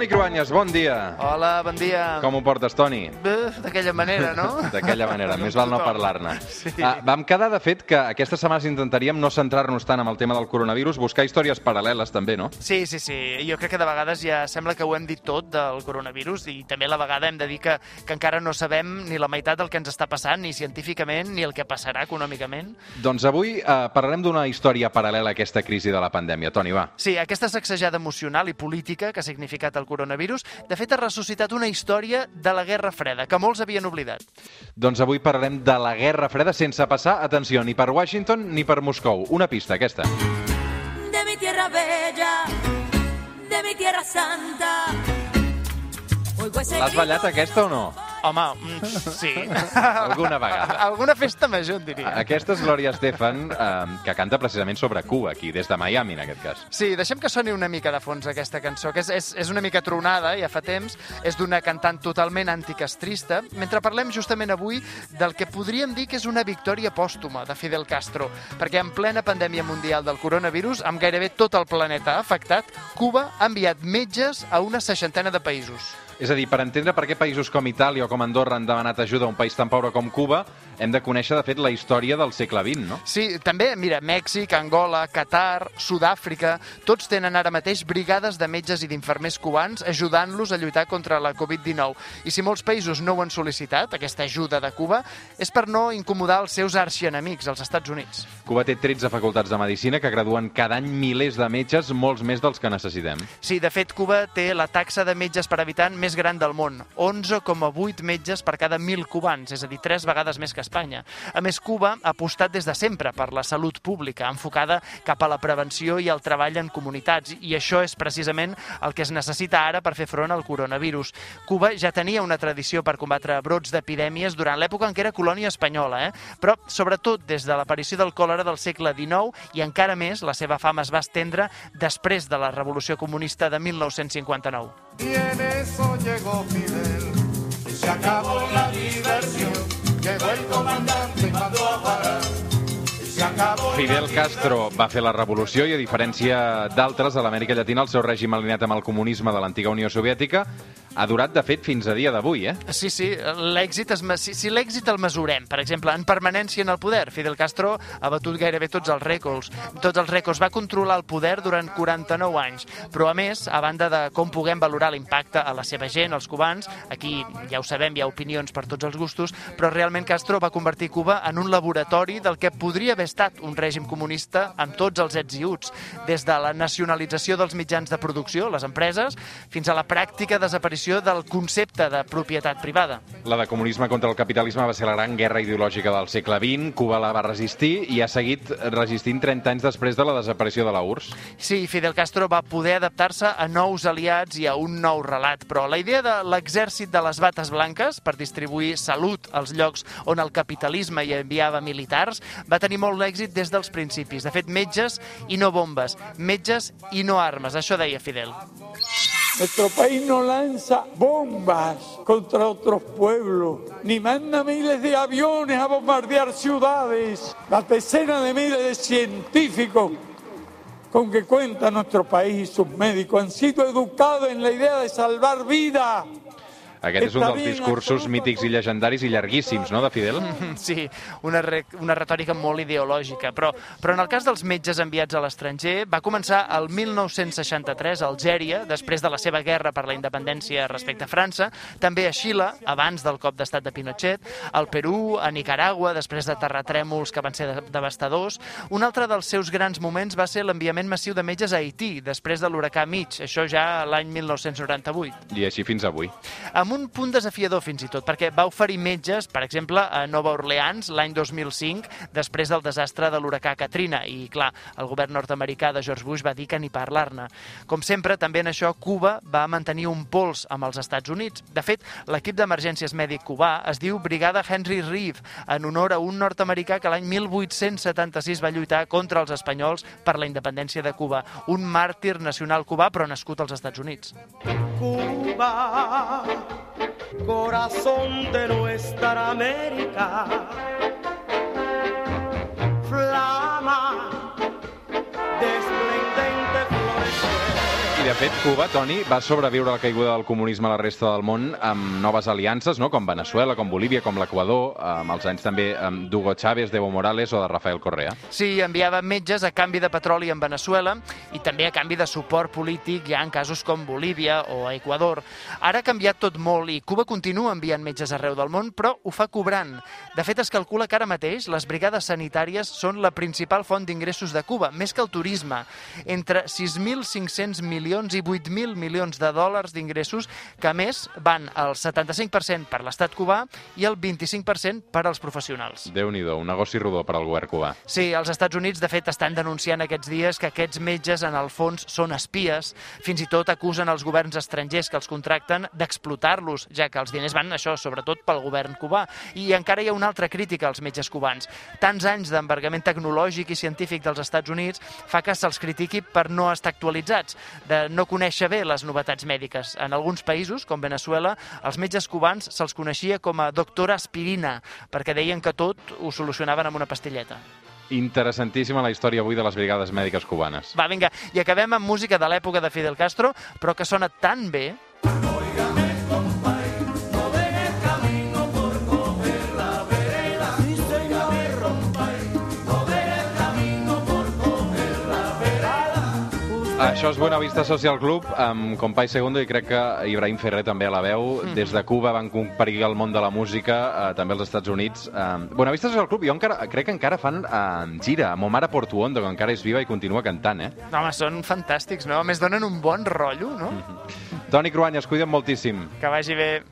Toni Cruanyes, bon dia. Hola, bon dia. Com ho portes, Toni? D'aquella manera, no? D'aquella manera, més val no parlar-ne. Sí. Ah, vam quedar, de fet, que aquestes setmanes intentaríem no centrar-nos tant en el tema del coronavirus, buscar històries paral·leles també, no? Sí, sí, sí. Jo crec que de vegades ja sembla que ho hem dit tot del coronavirus i també a la vegada hem de dir que, que encara no sabem ni la meitat del que ens està passant, ni científicament, ni el que passarà econòmicament. Doncs avui eh, parlarem d'una història paral·lela a aquesta crisi de la pandèmia. Toni, va. Sí, aquesta sacsejada emocional i política que ha significat el coronavirus, de fet ha ressuscitat una història de la Guerra Freda, que molts havien oblidat. Doncs avui parlarem de la Guerra Freda sense passar, atenció, ni per Washington ni per Moscou. Una pista, aquesta. de mi tierra bella, de mi tierra santa. L'has ballat aquesta o no? Home, mm, sí. Alguna vegada. Alguna festa major, en diria. Aquesta és Gloria Estefan, eh, que canta precisament sobre Cuba, aquí, des de Miami, en aquest cas. Sí, deixem que soni una mica de fons aquesta cançó, que és, és, és una mica tronada, ja fa temps, és d'una cantant totalment anticastrista, mentre parlem justament avui del que podríem dir que és una victòria pòstuma de Fidel Castro, perquè en plena pandèmia mundial del coronavirus, amb gairebé tot el planeta afectat, Cuba ha enviat metges a una seixantena de països. És a dir, per entendre per què països com Itàlia o com Andorra han demanat ajuda a un país tan pobre com Cuba, hem de conèixer, de fet, la història del segle XX, no? Sí, també, mira, Mèxic, Angola, Qatar, Sud-àfrica, tots tenen ara mateix brigades de metges i d'infermers cubans ajudant-los a lluitar contra la Covid-19. I si molts països no ho han sol·licitat, aquesta ajuda de Cuba, és per no incomodar els seus arxienemics, els Estats Units. Cuba té 13 facultats de medicina que graduen cada any milers de metges, molts més dels que necessitem. Sí, de fet, Cuba té la taxa de metges per habitant més gran del món, 11,8 metges per cada 1.000 cubans, és a dir, tres vegades més que Espanya. A més, Cuba ha apostat des de sempre per la salut pública, enfocada cap a la prevenció i el treball en comunitats, i això és precisament el que es necessita ara per fer front al coronavirus. Cuba ja tenia una tradició per combatre brots d'epidèmies durant l'època en què era colònia espanyola, eh? però sobretot des de l'aparició del còlera del segle XIX i encara més la seva fama es va estendre després de la Revolució Comunista de 1959. Y en eso llegó Fidel y se acabó la diversión. Llegó el comandante y mandó a parar. Fidel Castro va fer la revolució i, a diferència d'altres a l'Amèrica Llatina, el seu règim alineat amb el comunisme de l'antiga Unió Soviètica ha durat, de fet, fins a dia d'avui, eh? Sí, sí, l'èxit es, si, si l'èxit el mesurem, per exemple, en permanència en el poder, Fidel Castro ha batut gairebé tots els rècords. Tots els rècords va controlar el poder durant 49 anys, però a més, a banda de com puguem valorar l'impacte a la seva gent, els cubans, aquí ja ho sabem, hi ha opinions per tots els gustos, però realment Castro va convertir Cuba en un laboratori del que podria haver estat un règim comunista amb tots els ets i uts, des de la nacionalització dels mitjans de producció, les empreses, fins a la pràctica desaparició del concepte de propietat privada. La de comunisme contra el capitalisme va ser la gran guerra ideològica del segle XX. Cuba la va resistir i ha seguit resistint 30 anys després de la desaparició de la URSS. Sí, Fidel Castro va poder adaptar-se a nous aliats i a un nou relat, però la idea de l'exèrcit de les bates blanques per distribuir salut als llocs on el capitalisme hi enviava militars va tenir molt èxit des dels principis. De fet, metges i no bombes, metges i no armes, això deia Fidel. Nuestro país no lanza bombas contra otros pueblos, ni manda miles de aviones a bombardear ciudades. Las decenas de miles de científicos con que cuenta nuestro país y sus médicos han sido educados en la idea de salvar vidas. Aquest és un dels discursos mítics i llegendaris i llarguíssims, no, de Fidel? Sí, una, re una retòrica molt ideològica, però, però en el cas dels metges enviats a l'estranger va començar el 1963 a Algèria, després de la seva guerra per la independència respecte a França, també a Xile, abans del cop d'estat de Pinochet, al Perú, a Nicaragua, després de terratrèmols que van ser de- devastadors. Un altre dels seus grans moments va ser l'enviament massiu de metges a Haití, després de l'huracà Mitch, això ja l'any 1998 I així fins avui. amb un punt desafiador fins i tot, perquè va oferir metges, per exemple, a Nova Orleans l'any 2005, després del desastre de l'huracà Katrina, i clar, el govern nord-americà de George Bush va dir que ni parlar-ne. Com sempre, també en això, Cuba va mantenir un pols amb els Estats Units. De fet, l'equip d'emergències mèdic cubà es diu Brigada Henry Reeve, en honor a un nord-americà que l'any 1876 va lluitar contra els espanyols per la independència de Cuba. Un màrtir nacional cubà, però nascut als Estats Units. Cuba, corazón de nuestra América, de fet, Cuba, Toni, va sobreviure a la caiguda del comunisme a la resta del món amb noves aliances, no? com Venezuela, com Bolívia, com l'Equador, amb els anys també amb d'Hugo Chávez, d'Evo Morales o de Rafael Correa. Sí, enviava metges a canvi de petroli en Venezuela i també a canvi de suport polític ja en casos com Bolívia o Equador. Ara ha canviat tot molt i Cuba continua enviant metges arreu del món, però ho fa cobrant. De fet, es calcula que ara mateix les brigades sanitàries són la principal font d'ingressos de Cuba, més que el turisme. Entre 6.500 milions i 8.000 milions de dòlars d'ingressos, que a més van el 75% per l'estat cubà i el 25% per als professionals. déu nhi un negoci rodó per al govern cubà. Sí, els Estats Units, de fet, estan denunciant aquests dies que aquests metges, en el fons, són espies. Fins i tot acusen els governs estrangers que els contracten d'explotar-los, ja que els diners van, això, sobretot pel govern cubà. I encara hi ha una altra crítica als metges cubans. Tants anys d'embargament tecnològic i científic dels Estats Units fa que se'ls critiqui per no estar actualitzats, de no conèixer bé les novetats mèdiques. En alguns països, com Venezuela, els metges cubans se'ls coneixia com a doctora aspirina, perquè deien que tot ho solucionaven amb una pastilleta. Interessantíssima la història avui de les brigades mèdiques cubanes. Va, vinga, i acabem amb música de l'època de Fidel Castro, però que sona tan bé Això és Buena Vista Social Club amb Company Segundo i crec que Ibrahim Ferrer també a la veu. Des de Cuba van comparir el món de la música, eh, també als Estats Units. Eh, Buena Vista Social Club, jo encara, crec que encara fan eh, gira, amb Omar Portuondo, que encara és viva i continua cantant, eh? No, home, són fantàstics, no? A més, donen un bon rotllo, no? Toni Cruanyes, cuida't moltíssim. Que vagi bé.